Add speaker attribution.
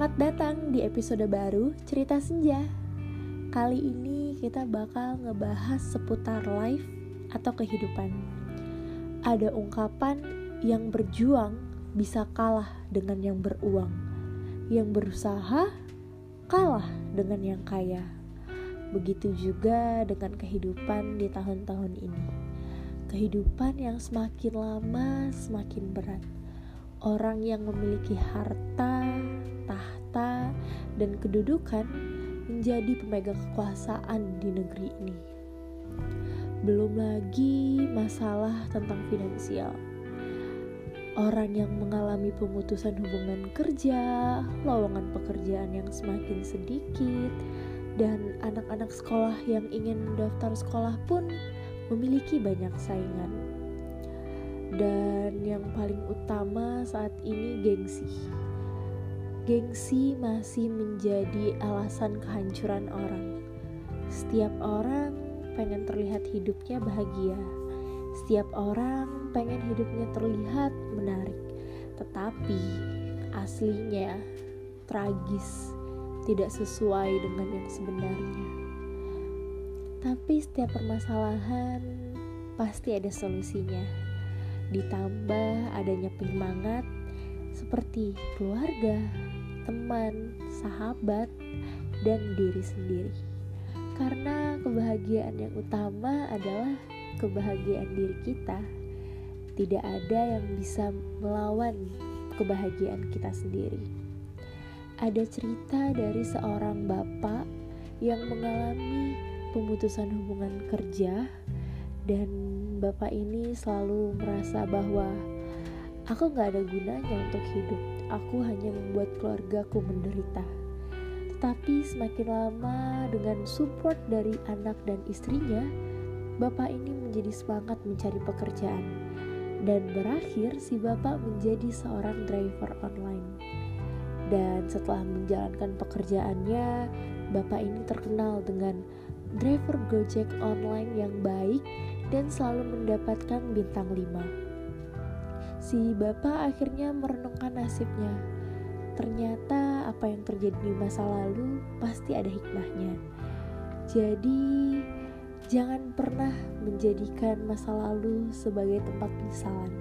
Speaker 1: Selamat datang di episode baru Cerita Senja. Kali ini kita bakal ngebahas seputar life atau kehidupan. Ada ungkapan yang berjuang bisa kalah dengan yang beruang. Yang berusaha kalah dengan yang kaya. Begitu juga dengan kehidupan di tahun-tahun ini. Kehidupan yang semakin lama semakin berat. Orang yang memiliki harta, tahta, dan kedudukan menjadi pemegang kekuasaan di negeri ini. Belum lagi masalah tentang finansial. Orang yang mengalami pemutusan hubungan kerja, lowongan pekerjaan yang semakin sedikit, dan anak-anak sekolah yang ingin mendaftar sekolah pun memiliki banyak saingan. Dan yang paling utama saat ini gengsi Gengsi masih menjadi alasan kehancuran orang. Setiap orang pengen terlihat hidupnya bahagia. Setiap orang pengen hidupnya terlihat menarik. Tetapi aslinya tragis, tidak sesuai dengan yang sebenarnya. Tapi setiap permasalahan pasti ada solusinya. Ditambah adanya penyemangat seperti keluarga, teman, sahabat, dan diri sendiri. Karena kebahagiaan yang utama adalah kebahagiaan diri kita. Tidak ada yang bisa melawan kebahagiaan kita sendiri. Ada cerita dari seorang bapak yang mengalami pemutusan hubungan kerja dan bapak ini selalu merasa bahwa aku gak ada gunanya untuk hidup aku hanya membuat keluargaku menderita. Tetapi semakin lama dengan support dari anak dan istrinya, bapak ini menjadi semangat mencari pekerjaan. Dan berakhir si bapak menjadi seorang driver online. Dan setelah menjalankan pekerjaannya, bapak ini terkenal dengan driver Gojek online yang baik dan selalu mendapatkan bintang 5 si bapak akhirnya merenungkan nasibnya. Ternyata apa yang terjadi di masa lalu pasti ada hikmahnya. Jadi, jangan pernah menjadikan masa lalu sebagai tempat penyesalan.